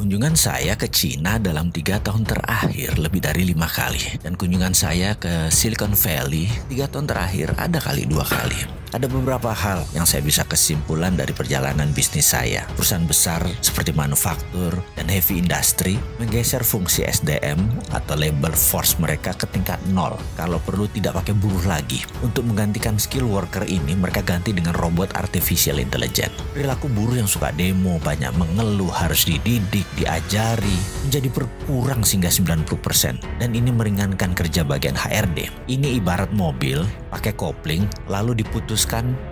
Kunjungan saya ke Cina dalam tiga tahun terakhir lebih dari lima kali. Dan kunjungan saya ke Silicon Valley tiga tahun terakhir ada kali dua kali. Ada beberapa hal yang saya bisa kesimpulan dari perjalanan bisnis saya. Perusahaan besar seperti manufaktur dan heavy industry menggeser fungsi SDM atau labor force mereka ke tingkat nol. Kalau perlu tidak pakai buruh lagi. Untuk menggantikan skill worker ini mereka ganti dengan robot artificial intelligence. Perilaku buruh yang suka demo, banyak mengeluh, harus dididik, diajari, menjadi berkurang sehingga 90%. Dan ini meringankan kerja bagian HRD. Ini ibarat mobil pakai kopling lalu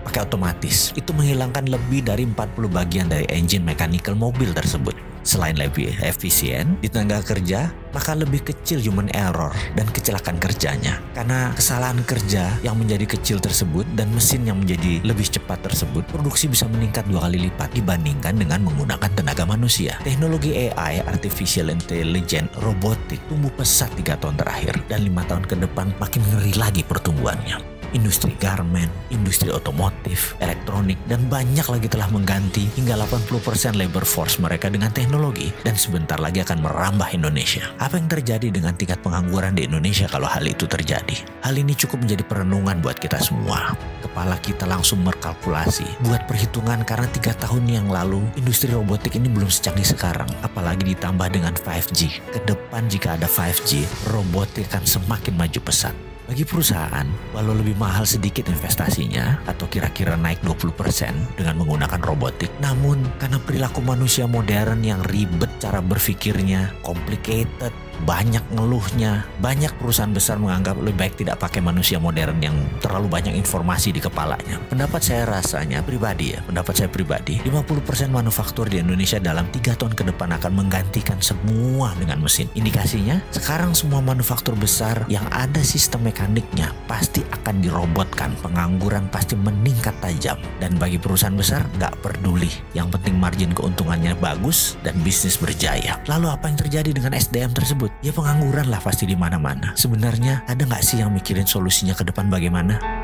pakai otomatis. Itu menghilangkan lebih dari 40 bagian dari engine mechanical mobil tersebut. Selain lebih efisien di tenaga kerja, maka lebih kecil human error dan kecelakaan kerjanya. Karena kesalahan kerja yang menjadi kecil tersebut dan mesin yang menjadi lebih cepat tersebut, produksi bisa meningkat dua kali lipat dibandingkan dengan menggunakan tenaga manusia. Teknologi AI, artificial intelligence, robotik tumbuh pesat tiga tahun terakhir dan lima tahun ke depan makin ngeri lagi pertumbuhannya industri garment, industri otomotif, elektronik, dan banyak lagi telah mengganti hingga 80% labor force mereka dengan teknologi dan sebentar lagi akan merambah Indonesia. Apa yang terjadi dengan tingkat pengangguran di Indonesia kalau hal itu terjadi? Hal ini cukup menjadi perenungan buat kita semua. Kepala kita langsung berkalkulasi, buat perhitungan karena tiga tahun yang lalu industri robotik ini belum secanggih sekarang, apalagi ditambah dengan 5G. Ke depan jika ada 5G, robotik akan semakin maju pesat. Bagi perusahaan, walau lebih mahal sedikit investasinya atau kira-kira naik 20% dengan menggunakan robotik, namun karena perilaku manusia modern yang ribet cara berpikirnya, complicated, banyak ngeluhnya, banyak perusahaan besar menganggap lebih baik tidak pakai manusia modern yang terlalu banyak informasi di kepalanya. Pendapat saya rasanya pribadi ya, pendapat saya pribadi, 50% manufaktur di Indonesia dalam tiga tahun ke depan akan menggantikan semua dengan mesin. Indikasinya, sekarang semua manufaktur besar yang ada sistem mekaniknya pasti akan dirobotkan. Pengangguran pasti meningkat tajam. Dan bagi perusahaan besar, nggak peduli. Yang penting margin keuntungannya bagus dan bisnis berjaya. Lalu apa yang terjadi dengan SDM tersebut? Tersebut, ya pengangguran lah pasti di mana-mana. Sebenarnya ada nggak sih yang mikirin solusinya ke depan bagaimana?